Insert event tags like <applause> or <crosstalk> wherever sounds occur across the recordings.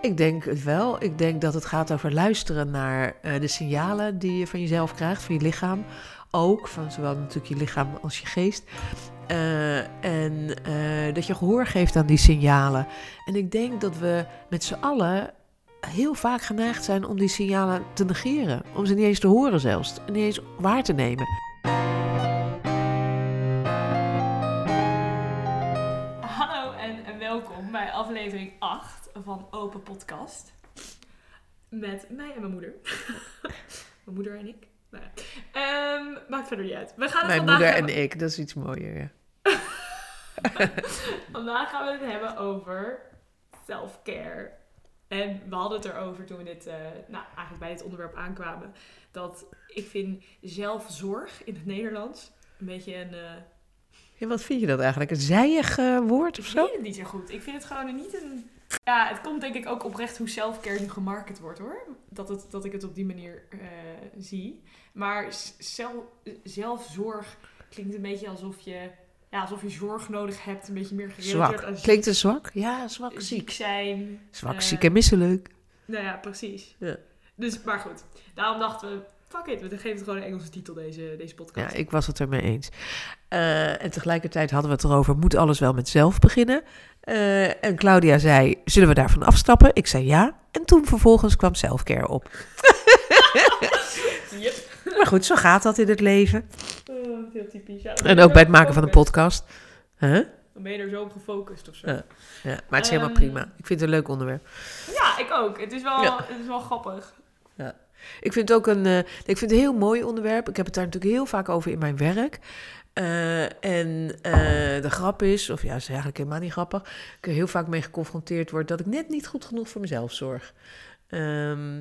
Ik denk het wel. Ik denk dat het gaat over luisteren naar eh, de signalen die je van jezelf krijgt, van je lichaam. Ook, van zowel natuurlijk je lichaam als je geest. Eh, en eh, dat je gehoor geeft aan die signalen. En ik denk dat we met z'n allen heel vaak geneigd zijn om die signalen te negeren. Om ze niet eens te horen zelfs. Niet eens waar te nemen. Hallo en welkom bij aflevering 8 van Open Podcast. Met mij en mijn moeder. <laughs> mijn moeder en ik. Nou. Ehm, maakt verder niet uit. We gaan het Mijn vandaag moeder hebben... en ik, dat is iets mooier. Ja. <laughs> Vandaag gaan we het hebben over self-care. En we hadden het erover toen we dit, eh, nou, eigenlijk bij dit onderwerp aankwamen. Dat ik vind zelfzorg in het Nederlands een beetje een... eh, Ja, wat vind je dat eigenlijk? Een zijig eh, woord of Ik zo? weet het niet zo goed. Ik vind het gewoon niet een... Ja, het komt denk ik ook oprecht hoe selfcare nu gemarket wordt hoor. Dat, het, dat ik het op die manier eh, zie. Maar zelf, zelfzorg klinkt een beetje alsof je, ja, alsof je zorg nodig hebt. Een beetje meer gerelateerd Zwak. Klinkt het zwak? Ja, zwak, ziek ziek. zijn. Zwak, Eh, ziek en misselijk. Nou ja, precies. Ja. Dus, maar goed. Daarom dachten we, fuck it, we geven het gewoon een Engelse titel deze, deze Ja, podcast. ik was het ermee eens. Eh, en tegelijkertijd hadden we het erover, moet alles wel met zelf beginnen? Eh, en Claudia zei, zullen we daarvan afstappen? Ik zei ja. En toen vervolgens kwam selfcare op. <laughs> Yep. Maar goed, zo gaat dat in het leven. Oh, heel typisch. Ja, En ook bij het maken van een podcast. Huh? Dan ben je er zo op gefocust of zo. Ja. Ja, maar het is helemaal Ehm, prima. Ik vind het een leuk onderwerp. Ja, ik ook. Het is wel, Ja. het is wel grappig. Ik vind het ook een, eh, ik vind het een heel mooi onderwerp. Ik heb het daar natuurlijk heel vaak over in mijn werk. Eh, en eh, de grap is, of ja, is eigenlijk helemaal niet grappig. Ik er heel vaak mee geconfronteerd word dat ik net niet goed genoeg voor mezelf zorg. Ehm,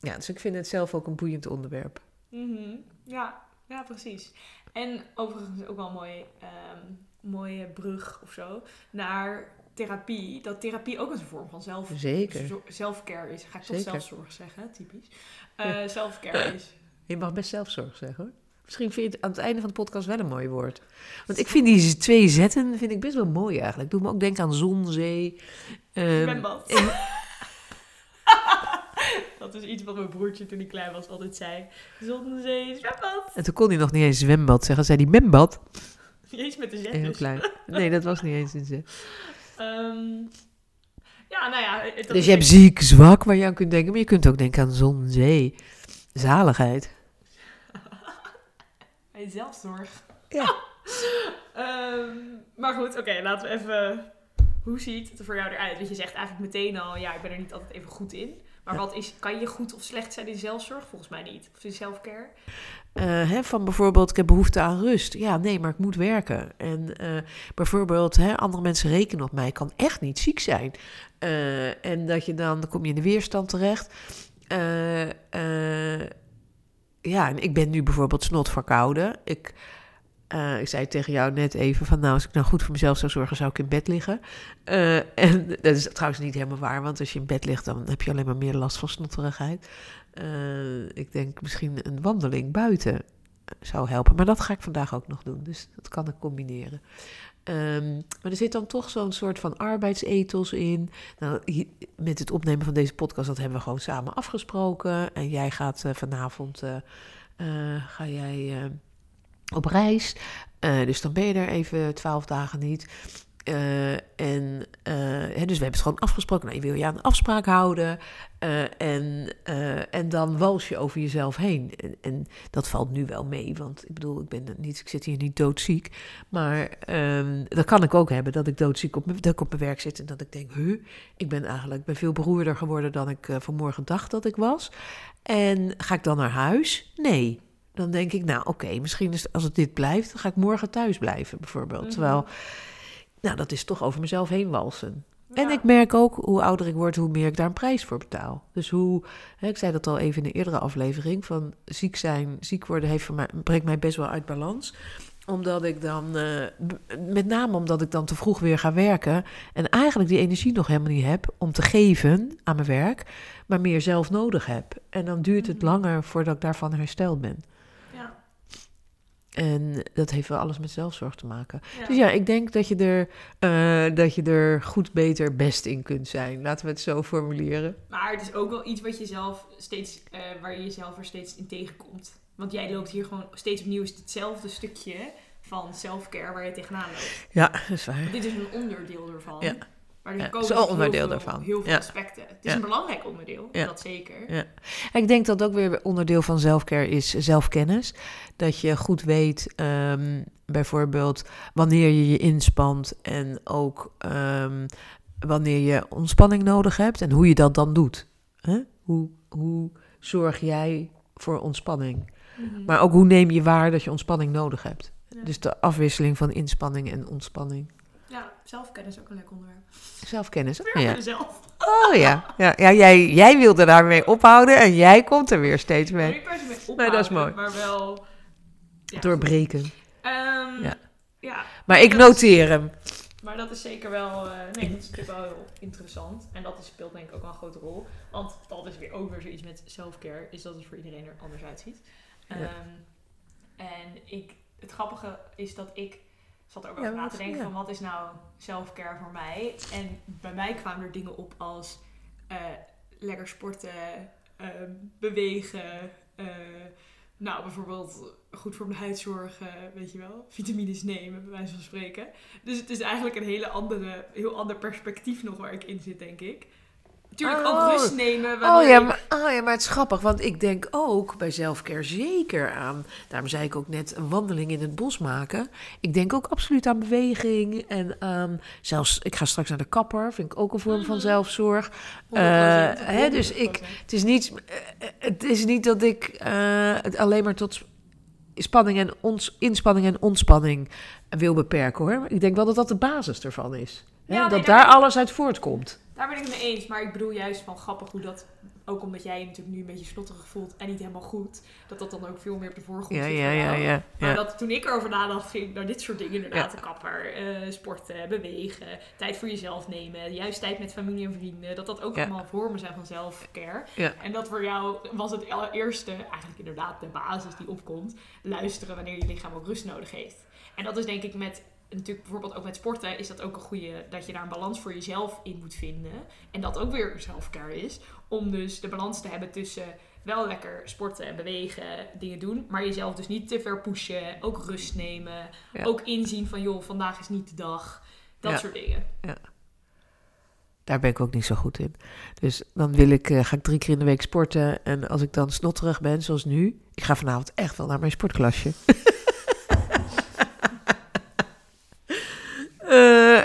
ja, dus ik vind het zelf ook een boeiend onderwerp. Mhm. Ja, ja, precies. En overigens ook wel een mooie, ehm, mooie brug of zo naar therapie. Dat therapie ook een vorm van zelf, Zeker. zelfcare is. Ga ik toch zelfzorg zeggen, typisch. <laughs> Selfcare is. Je mag best zelfzorg zeggen hoor. Misschien vind je het aan het einde van de podcast wel een mooi woord. Want ik vind die twee zetten vind ik best wel mooi eigenlijk. Doe me ook denken aan zon, zee. ehm, Zwembad. en- <laughs> Dat is iets wat mijn broertje toen hij klein was altijd zei. Zon, zee, zwembad. en toen kon hij nog niet eens zwembad zeggen. zei hij membad. Niet eens met de zet Heel dus. klein. Nee, dat was niet eens een zin. Ehm, ja, nou ja. dat Dus je hebt ziek, zwak waar je aan kunt denken. Maar je kunt ook denken aan zon, zee, zaligheid. <laughs> Hey, zelfzorg. Ja. <laughs> Ehm, maar goed, oké, laten we even... Hoe ziet het er voor jou eruit? Want je zegt eigenlijk meteen al, ja, ik ben er niet altijd even goed in. Maar Ja. wat is, kan je goed of slecht zijn in zelfzorg? Volgens mij niet. Of in selfcare? Eh, hè, van bijvoorbeeld, ik heb behoefte aan rust. Ja, nee, maar ik moet werken. En eh, bijvoorbeeld, hè, andere mensen rekenen op mij. Ik kan echt niet ziek zijn. Eh, en dat je dan, dan kom je in de weerstand terecht. Ja, en ik ben nu bijvoorbeeld snot verkouden. Ik, eh, ik zei tegen jou net even van, nou, als ik nou goed voor mezelf zou zorgen, zou ik in bed liggen. Eh, en <laughs> dat is trouwens niet helemaal waar, want als je in bed ligt, dan heb je alleen maar meer last van snotterigheid. Eh, ik denk misschien een wandeling buiten zou helpen. Maar dat ga ik vandaag ook nog doen. Dus dat kan ik combineren. Ehm, maar er zit dan toch zo'n soort van arbeidsethos in. Nou, met het opnemen van deze podcast, dat hebben we gewoon samen afgesproken. En jij gaat vanavond ga jij, op reis. Eh, dus dan ben je er even twaalf dagen niet. Eh, en, eh, hè, dus we hebben het gewoon afgesproken. Nou, je wil je aan de afspraak houden. En, en dan wals je over jezelf heen. En, en dat valt nu wel mee. Want ik bedoel, ik, ben niet, ik zit hier niet doodziek. Maar ehm, dat kan ik ook hebben. Dat ik doodziek op dat ik op mijn werk zit. En dat ik denk, huh, ik ben eigenlijk ben veel beroerder geworden dan ik vanmorgen dacht dat ik was. En ga ik dan naar huis? Nee. Dan denk ik, nou oké, misschien is, als het dit blijft, dan ga ik morgen thuis blijven bijvoorbeeld. Mhm. Terwijl, nou dat is toch over mezelf heen walsen. En ik merk ook, hoe ouder ik word, hoe meer ik daar een prijs voor betaal. Dus hoe, hè, ik zei dat al even in een eerdere aflevering, van ziek zijn, ziek worden heeft voor mij, brengt mij best wel uit balans. Omdat ik dan, eh, met name omdat ik dan te vroeg weer ga werken en eigenlijk die energie nog helemaal niet heb om te geven aan mijn werk, maar meer zelf nodig heb. En dan duurt het Mhm. langer voordat ik daarvan hersteld ben. En dat heeft wel alles met zelfzorg te maken. Ja. Dus ja, ik denk dat je, er, eh, dat je er goed, beter, best in kunt zijn. Laten we het zo formuleren. Maar het is ook wel iets wat je zelf steeds, eh, waar je jezelf er steeds in tegenkomt. Want jij loopt hier gewoon steeds opnieuw hetzelfde stukje van self-care waar je tegenaan loopt. Ja, dat is waar. Want dit is een onderdeel ervan. Ja. Maar het is heel onderdeel veel- daarvan. Heel veel aspecten. Het is een belangrijk onderdeel, dat zeker. Ja. Ik denk dat ook weer onderdeel van zelfcare is zelfkennis. Dat je goed weet, ehm, bijvoorbeeld, wanneer je je inspant en ook ehm, wanneer je ontspanning nodig hebt en hoe je dat dan doet. Hoe, hoe zorg jij voor ontspanning? Mhm. Maar ook hoe neem je waar dat je ontspanning nodig hebt? Ja. Dus de afwisseling van inspanning en ontspanning. Ja, zelfkennis is ook een lekker onderwerp. Zelfkennis. Weer Oh ja, jezelf. oh, ja. ja, ja jij, jij wilde daarmee ophouden en jij komt er weer steeds mee. niet per se mee Nee, dat is mooi. Maar wel... Ja, Doorbreken. Ehm, Ja. ja. Maar ik is- noteer hem. Maar dat is zeker wel, eh, nee, dat is natuurlijk wel heel interessant. En dat is, speelt denk ik ook wel een grote rol. Want dat is weer ook weer zoiets met self-care, is dat het voor iedereen er anders uitziet. Ja. Ehm, en ik, het grappige is dat ik zat er ook Ja, over na te denken ja. van wat is nou self-care voor mij? En bij mij kwamen er dingen op als eh, lekker sporten, eh, bewegen, eh, nou bijvoorbeeld goed voor mijn huid zorgen, weet je wel, vitamines nemen, bij wijze van spreken. Dus het is eigenlijk een hele andere, heel ander perspectief nog waar ik in zit, denk ik. Natuurlijk Oh. ook rust nemen. Oh ja, maar, oh ja, maar het is grappig, want ik denk ook bij zelfcare zeker aan, daarom zei ik ook net, een wandeling in het bos maken. Ik denk ook absoluut aan beweging en aan, zelfs, ik ga straks naar de kapper, vind ik ook een vorm van Mhm. zelfzorg. 100%, eh, hè, dus ik- 100%. Het is niet, eh, het is niet dat ik eh, het alleen maar tot spanning en ons, inspanning en ontspanning wil beperken hoor. Ik denk wel dat dat de basis ervan is. Ja, nee, dat daar alles uit voortkomt. Daar ben ik het mee eens, maar ik bedoel juist van grappig hoe dat, ook omdat jij je natuurlijk nu een beetje slotterig voelt en niet helemaal goed, dat dat dan ook veel meer op de voorgrond Ja, zit ja, ja, ja. Maar dat toen ik erover nadacht, ging naar dit soort dingen inderdaad. De kapper, eh, sporten, bewegen, tijd voor jezelf nemen, juist tijd met familie en vrienden. Dat dat ook allemaal vormen zijn van self-care. Ja. En dat voor jou was het allereerste, eigenlijk inderdaad de basis die opkomt, luisteren wanneer je lichaam ook rust nodig heeft. En dat is denk ik met, natuurlijk bijvoorbeeld ook met sporten, is dat ook een goede, dat je daar een balans voor jezelf in moet vinden. En dat ook weer self-care is, om dus de balans te hebben tussen wel lekker sporten en bewegen, dingen doen, maar jezelf dus niet te ver pushen, ook rust nemen, Ja. ook inzien van joh, vandaag is niet de dag, dat Ja. soort dingen. Daar ben ik ook niet zo goed in. Dus dan wil ik, eh, ga ik drie keer in de week sporten. En als ik dan snotterig ben, zoals nu. Ik ga vanavond echt wel naar mijn sportklasje. <laughs>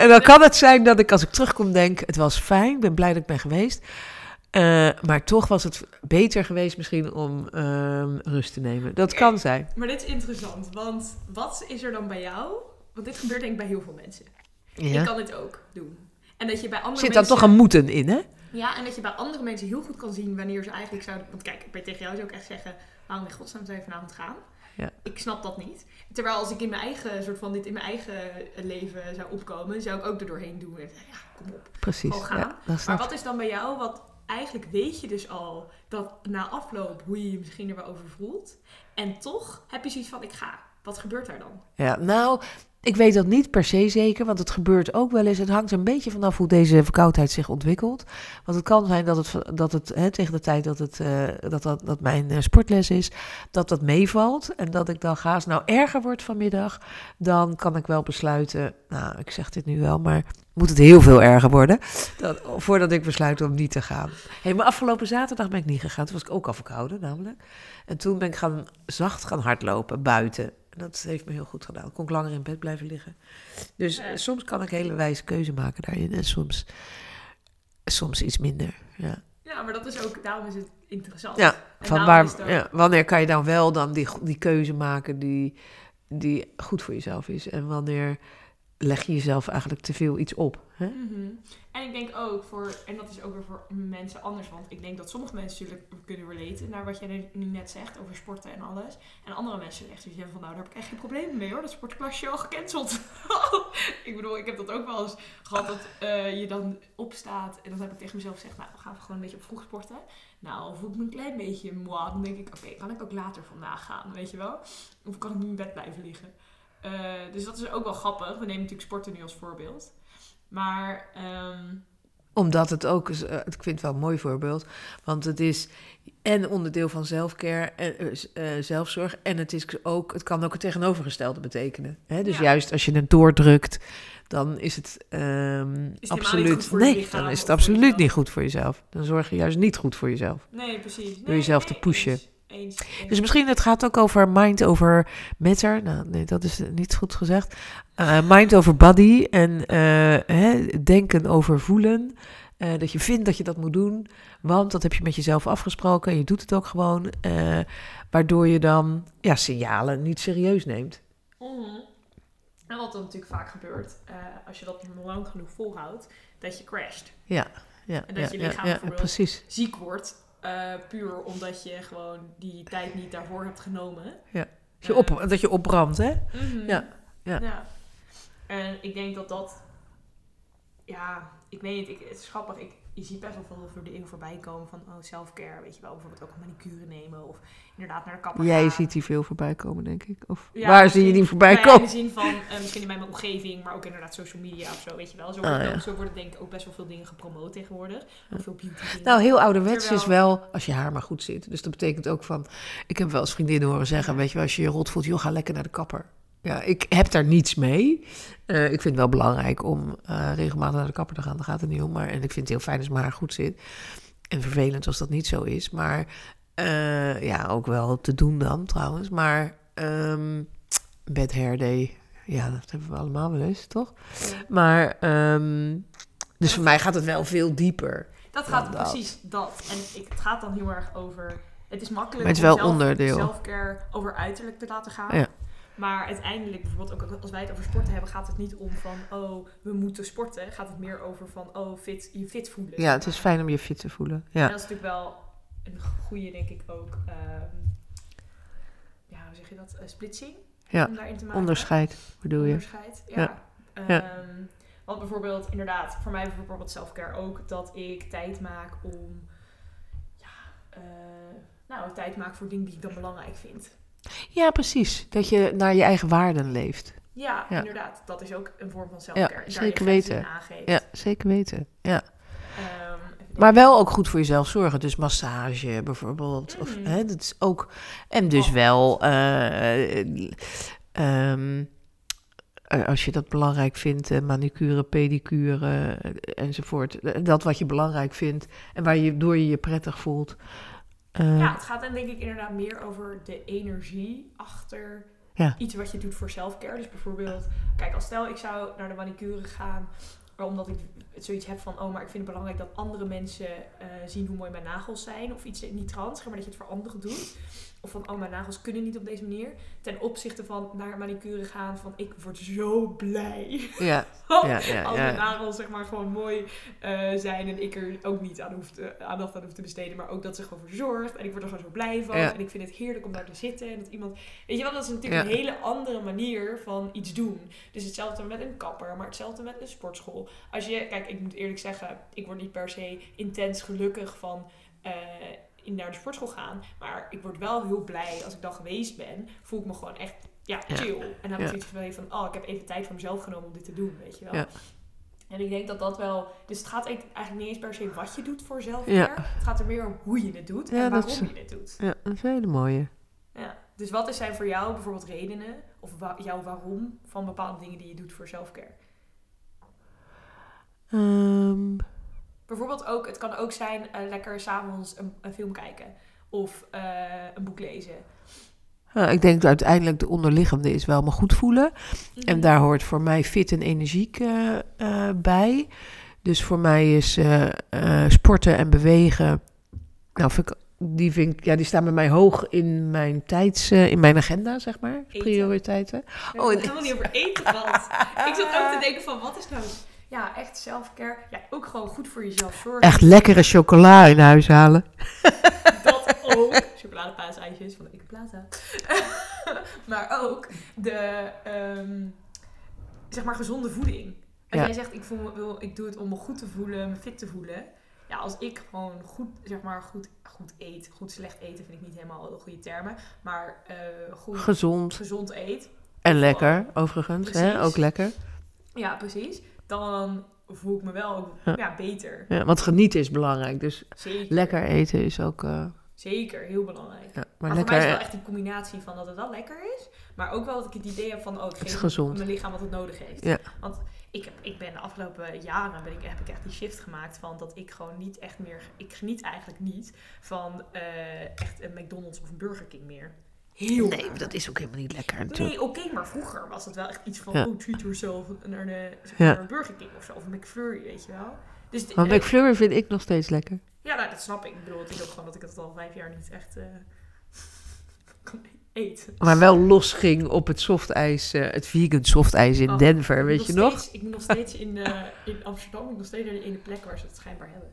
en dan kan het zijn dat ik als ik terugkom denk, het was fijn, ik ben blij dat ik ben geweest. Eh, maar toch was het beter geweest misschien om ehm, rust te nemen. Dat kan zijn. Maar dit is interessant, want wat is er dan bij jou? Want dit gebeurt denk ik bij heel veel mensen. Ik Ja. kan dit ook doen. En dat je bij andere Zit dan mensen... toch een moeten in, hè? Ja, en dat je bij andere mensen heel goed kan zien wanneer ze eigenlijk zouden... Want kijk, bij tegen jou zou ik echt zeggen... Waarom in godsnaam zou je vanavond gaan? Ja. Ik snap dat niet. Terwijl als ik in mijn eigen, soort van dit in mijn eigen leven zou opkomen... zou ik ook er doorheen doen. En ja, kom op. Precies. Gaan. Ja, dat Maar wat is dan bij jou, wat eigenlijk weet je dus al... dat na afloop hoe je je misschien er wel over voelt... en toch heb je zoiets van, ik ga. Wat gebeurt daar dan? Ja, nou, ik weet dat niet per se zeker, want het gebeurt ook wel eens. Het hangt een beetje vanaf hoe deze verkoudheid zich ontwikkelt. Want het kan zijn dat het, dat het hè, tegen de tijd dat, het, eh, dat, dat, mijn eh, sportles is, dat dat meevalt. En dat ik dan ga, als nou erger wordt vanmiddag, dan kan ik wel besluiten, nou, ik zeg dit nu wel, maar moet het heel veel erger worden, dat, voordat ik besluit om niet te gaan. Hey, maar afgelopen zaterdag ben ik niet gegaan, toen was ik ook al verkouden namelijk. En toen ben ik gaan, zacht gaan hardlopen buiten. En dat heeft me heel goed gedaan. Ik kon ik langer in bed blijven liggen. Dus Ja. soms kan ik hele wijze keuze maken daarin. En soms, soms iets minder. Ja. Ja, maar dat is ook, daarom is het interessant. Ja, En Van waar, ook- ja, wanneer kan je dan wel dan die, die keuze maken die, die goed voor jezelf is? En wanneer leg je jezelf eigenlijk te veel iets op. Hè? Mhm. En ik denk ook voor, en dat is ook weer voor mensen anders, want ik denk dat sommige mensen natuurlijk kunnen relaten naar wat jij nu net zegt over sporten en alles. En andere mensen echt hebben van, nou daar heb ik echt geen probleem mee hoor, dat sportklasje al gecanceld. <laughs> ik bedoel, ik heb dat ook wel eens gehad dat eh, je dan opstaat en dan heb ik tegen mezelf gezegd, nou gaan we gewoon een beetje op vroeg sporten. Nou, voel ik me een klein beetje moi, dan denk ik, oké, kan ik ook later vandaag gaan, weet je wel? Of kan ik nu in bed blijven liggen? Uh, dus dat is ook wel grappig. We nemen natuurlijk sporten nu als voorbeeld. Maar. Um... Omdat het ook is, uh, ik vind het wel een mooi voorbeeld. Want het is en onderdeel van zelfcare en uh, zelfzorg. En het, is ook, het kan ook het tegenovergestelde betekenen. Hè? Dus ja. juist als je het doordrukt, dan is het um, is absoluut. Nee, dan is het absoluut niet goed voor jezelf. Dan zorg je juist niet goed voor jezelf. Nee, precies. Nee, Door jezelf nee, te pushen. Eens, eens. Dus misschien het gaat ook over mind over matter. Nou, nee, dat is niet goed gezegd. Uh, mind over body en uh, hè, denken over voelen. Uh, dat je vindt dat je dat moet doen, want dat heb je met jezelf afgesproken en je doet het ook gewoon. waardoor je dan ja, signalen niet serieus neemt. Mm -hmm. En wat dan natuurlijk vaak gebeurt, als je dat lang genoeg volhoudt, dat je crasht. Ja, ja, en dat ja, je lichaam ja, ja, precies. ziek wordt uh, puur omdat je gewoon die tijd niet daarvoor hebt genomen. Ja. Dat je, op, dat je opbrandt, hè? -hmm. Ja. ja. ja. En ik denk dat dat... Ja, ik weet niet. Ik, het is grappig. Ik, je ziet best wel veel voor de eeuw voorbij komen van oh, self-care. Weet je wel, bijvoorbeeld ook een manicure nemen. Of inderdaad naar de kapper Jij gaan. ziet die veel voorbij komen, denk ik. Of Ja, waar zie je die voorbij nou ja, komen? In de zin van, uh, misschien in mijn omgeving, maar ook inderdaad social media of zo, weet je wel. Zo, Ah, wordt, ja. zo worden denk ik ook best wel veel dingen gepromoot tegenwoordig. Ook veel beauty. Nou, heel ouderwets Terwijl- is wel als je haar maar goed zit. Dus dat betekent ook van... Ik heb wel eens vriendinnen horen zeggen... Weet je wel, als je je rot voelt, joh, ga lekker naar de kapper. Ja, ik heb daar niets mee. Eh, ik vind het wel belangrijk om eh, regelmatig naar de kapper te gaan. Daar gaat het niet om. Maar, en ik vind het heel fijn als mijn haar goed zit. En vervelend als dat niet zo is. Maar eh, ja, ook wel te doen dan trouwens. Maar ehm bad hair day... Ja, dat hebben we allemaal wel eens, toch? Maar... ehm, dus voor mij gaat het wel veel dieper. Dat gaat dat. precies dat. En ik, het gaat dan heel erg over. Het is makkelijk Maar het is om zelf, onderdeel. selfcare over uiterlijk te laten gaan. Ja. Maar uiteindelijk, bijvoorbeeld ook als wij het over sporten hebben, gaat het niet om van oh, we moeten sporten. Gaat het meer over van oh, fit, je fit voelen. Ja, het is fijn om je fit te voelen. En Ja, dat is natuurlijk wel een goede, denk ik ook. ehm, ja, hoe zeg je dat? Eh, splitsing. Ja, Om daarin te maken. onderscheid bedoel je. Onderscheid, ja. Ja. Ehm. Want bijvoorbeeld, inderdaad, voor mij bijvoorbeeld selfcare ook, dat ik tijd maak om, ja, eh, nou, tijd maak voor dingen die ik dan belangrijk vind. Ja, precies. Dat je naar je eigen waarden leeft. Ja, Ja. inderdaad, dat is ook een vorm van selfcare. En daar zeker weten. Ja, zeker weten. Ja. Maar wel ook goed voor jezelf zorgen. Dus massage bijvoorbeeld. Of, Mhm. hè, dat is ook... En dus Oh. wel... eh, ehm, eh, als je dat belangrijk vindt, eh, manicure, pedicure enzovoort. Dat wat je belangrijk vindt en waar je door je je prettig voelt. Eh, Ja, het gaat dan denk ik inderdaad meer over de energie achter Ja. iets wat je doet voor selfcare. Dus bijvoorbeeld, kijk, als stel ik zou naar de manicure gaan, omdat ik zoiets heb van, oh, maar ik vind het belangrijk dat andere mensen eh, zien hoe mooi mijn nagels zijn. Of iets niet trans, maar dat je het voor anderen doet. Of van, oh, mijn nagels kunnen niet op deze manier. Ten opzichte van naar manicure gaan, van, ik word zo blij. ja, <laughs> als ja, ja, mijn ja. nagels zeg maar gewoon mooi eh, zijn en ik er ook niet aan hoef te, aandacht aan hoef te besteden, maar ook dat ze gewoon verzorgt en ik word er gewoon zo blij van Ja. en ik vind het heerlijk om daar te zitten en dat iemand, weet je wel, dat is natuurlijk Ja. een hele andere manier van iets doen. Dus hetzelfde met een kapper, maar hetzelfde met een sportschool. Als je, kijk, ik moet eerlijk zeggen, ik word niet per se intens gelukkig van in naar de sportschool gaan, maar ik word wel heel blij als ik dan geweest ben, voel ik me gewoon echt ja, Ja. chill. En dan heb ik zoiets van, van, oh, ik heb even tijd voor mezelf genomen om dit te doen, weet je wel. Ja. En ik denk dat dat wel... Dus het gaat eigenlijk niet eens per se wat je doet voor zelfcare. Ja. Het gaat er meer om hoe je het doet en waarom is- je het doet. ja, dat is een hele mooie. Ja. Dus wat zijn voor jou bijvoorbeeld redenen... of wa- jouw waarom van bepaalde dingen die je doet voor selfcare? Ehm, Bijvoorbeeld ook, het kan ook zijn eh, lekker s'avonds een, een film kijken. Of eh, een boek lezen. nou, ik denk dat uiteindelijk de onderliggende is wel me goed voelen. En Mhm. daar hoort voor mij fit en energiek eh, bij. Dus voor mij is sporten en bewegen. Nou, vind ik die, vind ik, ja, die staan bij mij hoog in mijn tijds, in mijn agenda, zeg maar. Eten. Prioriteiten. Hebben Oh, het helemaal niet over eten gehad. ik zat ook te denken van, wat is nou... Ja, echt self-care. Ja, ook gewoon goed voor jezelf zorgen. Echt lekkere chocola in huis halen. <laughs> Dat ook. Chocoladepaasijsjes van de Ikke Plaza. <laughs> maar ook de, ehm, zeg maar, gezonde voeding. Als Ja. jij zegt, ik, voel, me- wil, ik doe het om me goed te voelen, me fit te voelen. Ja, als ik gewoon goed, zeg maar, goed, goed eet. Goed slecht eten vind ik niet helemaal de goede termen. Maar eh, goed, Gezond gezond eet. en lekker, overigens. Hè? Ook lekker. Ja, precies. Dan voel ik me wel Ja. ja. beter. Ja, want genieten is belangrijk. Dus Zeker. lekker eten is ook... eh, Zeker, heel belangrijk. ja, maar Maar, voor lekker... mij is het wel echt die combinatie van dat het wel lekker is, maar ook wel dat ik het idee heb van, oh, ik is geef gezond. mijn lichaam wat het nodig heeft. Ja. Want ik, heb, ik ben de afgelopen jaren ben ik, heb ik echt die shift gemaakt van dat ik gewoon niet echt meer, ik geniet eigenlijk niet van eh, echt een McDonald's of een Burger King meer. Heel Nee, dat is ook helemaal niet lekker natuurlijk. Nee, oké, maar vroeger was het wel echt iets van, Ja. oh, treat yourself naar, de, zeg maar, een Burger King of zo, of een McFlurry, weet je wel. Dus de- Maar eh, McFlurry vind ik nog steeds lekker. ja, nou, dat snap ik. Ik bedoel, het is ook gewoon dat ik het al vijf jaar niet echt <laughs> kan eten. Maar wel los ging op het softijs, eh, het vegan softijs in Oh, Denver, weet je nog? steeds- ik moet nog steeds in, in Amsterdam, ik moet nog steeds naar die ene plek waar ze het schijnbaar hebben.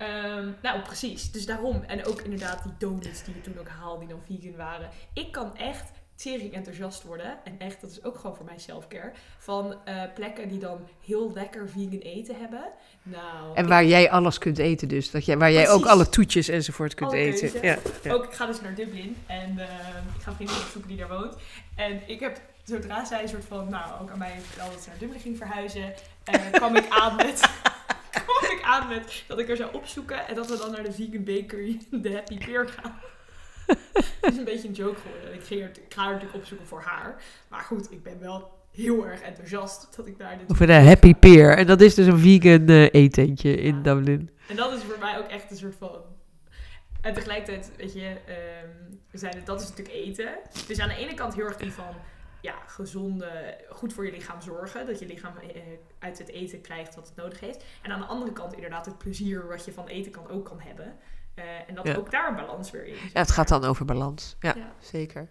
Ehm, nou, precies. Dus daarom. En ook inderdaad die donuts die je toen ook haalde, die dan vegan waren. Ik kan echt tering enthousiast worden. En echt, dat is ook gewoon voor mij selfcare. Van eh, plekken die dan heel lekker vegan eten hebben. Nou, En ik- waar jij alles kunt eten dus. Dat jij, waar jij ook alle toetjes enzovoort kunt Alle eten. Ja, ja. Ook, ik ga dus naar Dublin en eh, ik ga een vriendin opzoeken die daar woont. En ik heb, zodra zij een soort van, nou, ook aan mij vertelde dat ze naar Dublin ging verhuizen, eh, kwam ik aan met, aan met dat ik er zou opzoeken en dat we dan naar de vegan bakery, <laughs> de Happy Pear gaan. Het is een beetje een joke geworden. Ik, ging er, ik ga er natuurlijk opzoeken voor haar. Maar goed, ik ben wel heel erg enthousiast dat ik daar dit Of een Happy Pear. En dat is dus een vegan eh, eetentje in. Dublin. En dat is voor mij ook echt een soort van. En tegelijkertijd, weet je, ehm, we zijn het, dat is natuurlijk eten. Dus aan de ene kant heel erg die van, ja, gezonde, goed voor je lichaam zorgen. Dat je lichaam eh, uit het eten krijgt wat het nodig heeft. En aan de andere kant inderdaad het plezier wat je van eten kan ook kan hebben. Eh, en dat Ja. ook daar een balans weer in. Ja, het gaat dan over balans. Ja, Ja. zeker.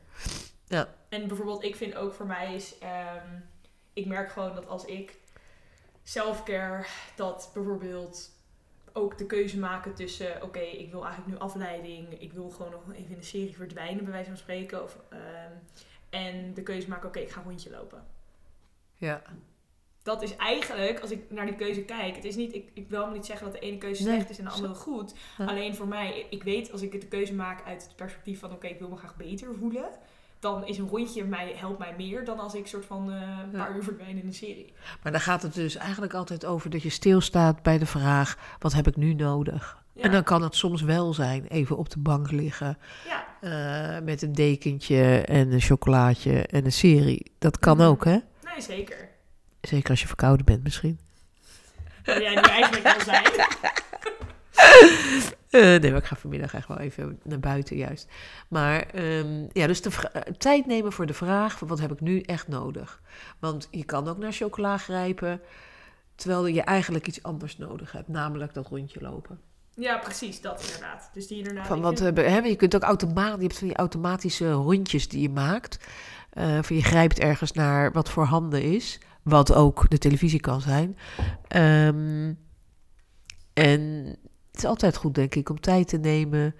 En bijvoorbeeld, ik vind ook voor mij is, ehm, ik merk gewoon dat als ik selfcare, dat bijvoorbeeld ook de keuze maken tussen, oké, ik wil eigenlijk nu afleiding, ik wil gewoon nog even in de serie verdwijnen, bij wijze van spreken. Of, ehm, en de keuze maken, oké, ik ga een rondje lopen. Ja. Dat is eigenlijk, als ik naar die keuze kijk, het is niet, ik, ik wil niet zeggen dat de ene keuze Nee. slecht is en de andere goed. Ja. Alleen voor mij, ik weet als ik de keuze maak uit het perspectief van, oké, ik wil me graag beter voelen. Dan is een rondje mij, helpt mij meer dan als ik soort van eh, een paar uur verdwijn in een serie. Maar dan gaat het dus eigenlijk altijd over dat je stilstaat bij de vraag: wat heb ik nu nodig? Ja. En dan kan het soms wel zijn even op de bank liggen ja, eh, met een dekentje en een chocolaatje en een serie. Dat kan Mhm. ook, hè? nee, zeker. Zeker als je verkouden bent, misschien. Dat jij nu eigenlijk wel zijn. <laughs> Eh, nee, maar ik ga vanmiddag echt wel even naar buiten juist. Maar ehm, ja, dus de tijd nemen voor de vraag: wat heb ik nu echt nodig? Want je kan ook naar chocola grijpen, terwijl je eigenlijk iets anders nodig hebt, namelijk dat rondje lopen. Ja, precies, dat inderdaad. Dus die inderdaad. Van vind- eh, hè, je kunt ook automatisch, je hebt van die automatische rondjes die je maakt. Eh, van je grijpt ergens naar wat voor handen is, wat ook de televisie kan zijn. Ehm, en het is altijd goed, denk ik, om tijd te nemen,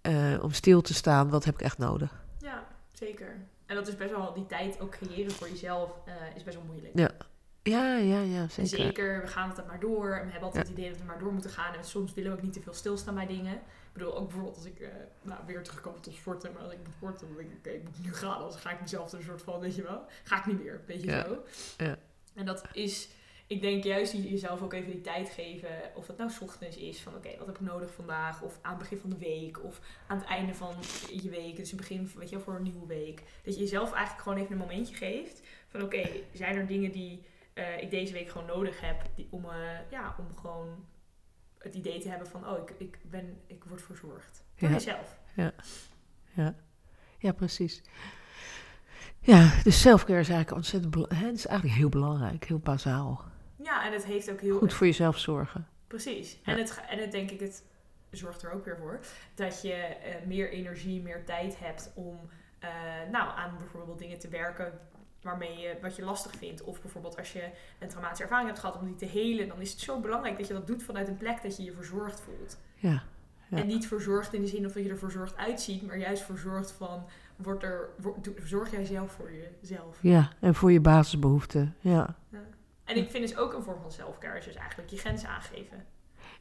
eh, om stil te staan. Wat heb ik echt nodig? Ja, zeker. En dat is best wel, die tijd ook creëren voor jezelf is best wel moeilijk. Ja, Ja, ja, ja, zeker. zeker, we gaan het maar door. En we hebben altijd het idee dat we maar door moeten gaan. En soms willen we ook niet te veel stilstaan bij dingen. Ik bedoel, ook bijvoorbeeld als ik eh, nou, weer terugkom tot sporten. Maar als ik moet sporten, dan denk ik, oké, ik moet nu gaan. Anders ga ik mezelf er een soort van, weet je wel, ga ik niet meer. Weet je Ja. zo. Ja. En dat is, ik denk juist jezelf ook even die tijd geven. Of het nou ochtends is van, oké, wat heb ik nodig vandaag? Of aan het begin van de week. Of aan het einde van je week. Dus het begin, weet je wel, voor een nieuwe week. Dat je jezelf eigenlijk gewoon even een momentje geeft. Van, oké, zijn er dingen die eh, ik deze week gewoon nodig heb die, om, eh, ja, om gewoon het idee te hebben van, oh, ik, ik, ben, ik word verzorgd. Voor Ja. jezelf. Ja, precies. Ja, dus selfcare is eigenlijk ontzettend hè, het is eigenlijk heel belangrijk, heel bazaal. Ja, en het heeft ook heel... Goed voor jezelf zorgen. Precies. Ja. En, het, en het denk ik, het zorgt er ook weer voor dat je eh, meer energie, meer tijd hebt om nou, aan bijvoorbeeld dingen te werken waarmee je, wat je lastig vindt. Of bijvoorbeeld als je een traumatische ervaring hebt gehad om die te helen, dan is het zo belangrijk dat je dat doet vanuit een plek dat je je verzorgd voelt. Ja. Ja. En niet verzorgd in de zin of dat je er verzorgd uitziet, maar juist verzorgd van, wordt er, wordt, zorg jij zelf voor jezelf. ja, en voor je basisbehoeften. Ja. En ik vind dus ook een vorm van selfcare is dus eigenlijk je grenzen aangeven.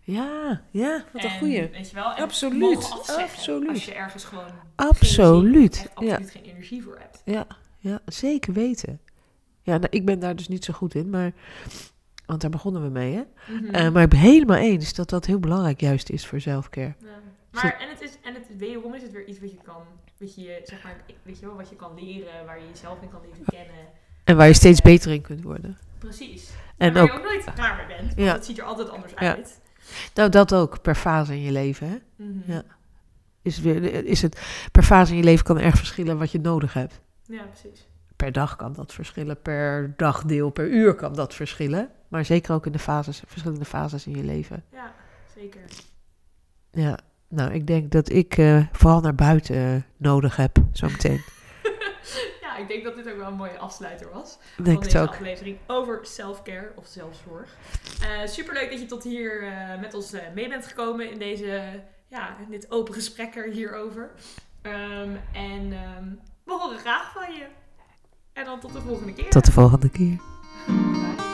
Ja, ja, wat een En, goeie. Weet je wel? En Absoluut, afzeggen absoluut. Als je ergens gewoon Absoluut. Geen echt Ja. absoluut geen energie voor hebt. Ja, ja, zeker weten. Ja, nou, ik ben daar dus niet zo goed in, maar... Want daar begonnen we mee, hè? Mhm. Eh, maar ik ben helemaal eens dat dat heel belangrijk juist is voor zelfcare. Ja. Maar en het is en het wederom is het weer iets wat je kan, wat je zeg maar, weet je wel, wat je kan leren, waar je jezelf in kan leren kennen. En waar je steeds beter in kunt worden. Precies. En waar ook, je ook nooit klaar mee bent, want Ja. het ziet er altijd anders Ja. uit. nou dat ook, per fase in je leven, hè? Mhm. Ja. Is, weer, is het, per fase in je leven kan erg verschillen wat je nodig hebt. Ja, precies. Per dag kan dat verschillen, per dagdeel, per uur kan dat verschillen. Maar zeker ook in de fases, verschillende fases in je leven. Ja, zeker. Ja, nou, ik denk dat ik eh, vooral naar buiten eh, nodig heb, zometeen. <laughs> <laughs> Ja, ik denk dat dit ook wel een mooie afsluiter was. Van denk het deze ook. aflevering over self-care of zelfzorg. Eh superleuk dat je tot hier met ons mee bent gekomen in, deze, ja, in dit open gesprek er hierover. Ehm, en ehm, we horen graag van je. En dan tot de volgende keer. Tot de volgende keer. Bye.